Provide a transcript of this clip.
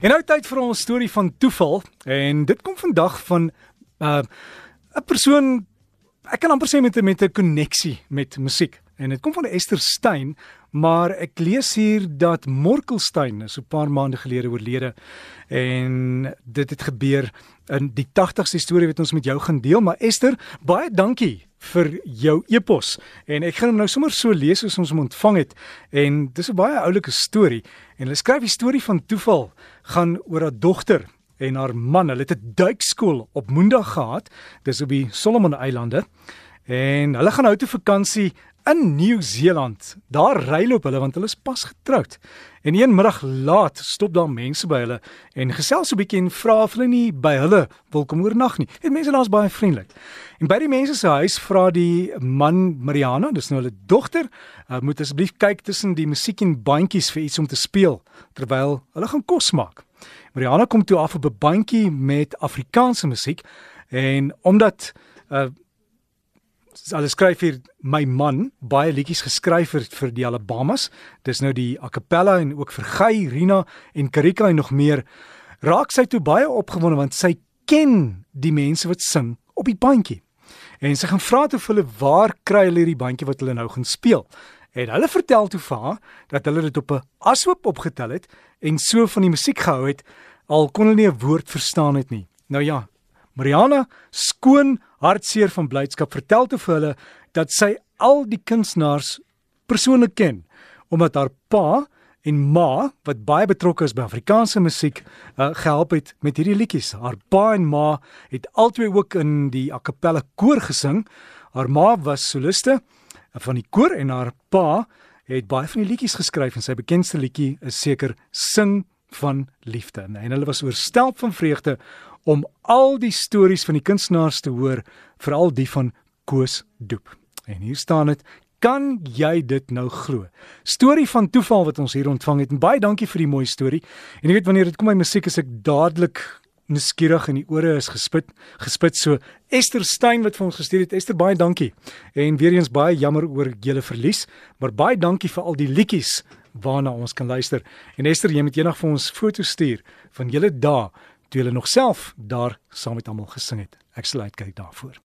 En nou tyd vir ons storie van toeval en dit kom vandag van 'n uh, 'n persoon ek kan amper sê met met 'n koneksie met musiek. En dit kom van Esther Stein, maar ek lees hier dat Morkelstein so 'n paar maande gelede oorlede en dit het gebeur in die 80ste storie wat ons met jou gaan deel, maar Esther, baie dankie vir jou epos en ek gaan hom nou sommer so lees soos ons hom ontvang het en dis 'n baie oulike storie en hulle skryf die storie van toeval gaan oor 'n dogter en haar man hulle het 'n duikskool op Moondag gehad dis op die Solomon Eilande en hulle gaan nou toe vakansie in Nieu-Seeland. Daar reiloop hulle want hulle is pas getroud. En een middag laat stop daar mense by hulle en gesels so 'n bietjie en vra of hulle nie by hulle wil kom oornag nie. En mense daar's baie vriendelik. En by die mense se huis vra die man Mariana, dis nou hulle dogter, uh, moet asseblief kyk tussen die musiek en bandjies vir iets om te speel terwyl hulle gaan kos maak. Mariana kom toe af op 'n bandjie met Afrikaanse musiek en omdat uh, hulle skryf hier my man baie liedjies geskryf vir vir die Alabamas. Dis nou die a cappella en ook vir Gey, Rina en Karika en nog meer. Raak sy toe baie opgewonde want sy ken die mense wat sing op die bandjie. En sy gaan vra toe vir hulle waar kry hulle hierdie bandjie wat hulle nou gaan speel. En hulle vertel toe vir haar dat hulle dit op 'n ashoop opgetel het en so van die musiek gehou het al kon hulle nie 'n woord verstaan het nie. Nou ja, Mariana skoon hartseer van blydskap vertel te vir hulle dat sy al die kunstenaars persoonlik ken omdat haar pa en ma wat baie betrokke is by Afrikaanse musiek uh, gehelp het met hierdie liedjies. Haar pa en ma het albei ook in die a cappella koor gesing. Haar ma was soliste van die koor en haar pa het baie van die liedjies geskryf en sy bekendste liedjie is seker Sing van liefde. En hulle was oorstelp van vreugde om al die stories van die kunstenaars te hoor, veral die van Koos Doep. En hier staan dit Kan jy dit nou glo? Storie van toeval wat ons hier ontvang het. En baie dankie vir die mooi storie. En jy weet wanneer dit kom by musiek is ek dadelik nuuskierig en die ore is gespit, gespit so. Esther Stein wat vir ons gestuur het. Esther, baie dankie. En weer eens baie jammer oor julle verlies, maar baie dankie vir al die liedjies waarna ons kan luister. En Esther, jy moet eendag vir ons foto's stuur van julle dae toe julle nog self daar saam met almal gesing het. Ek sal uitkyk daarvoor.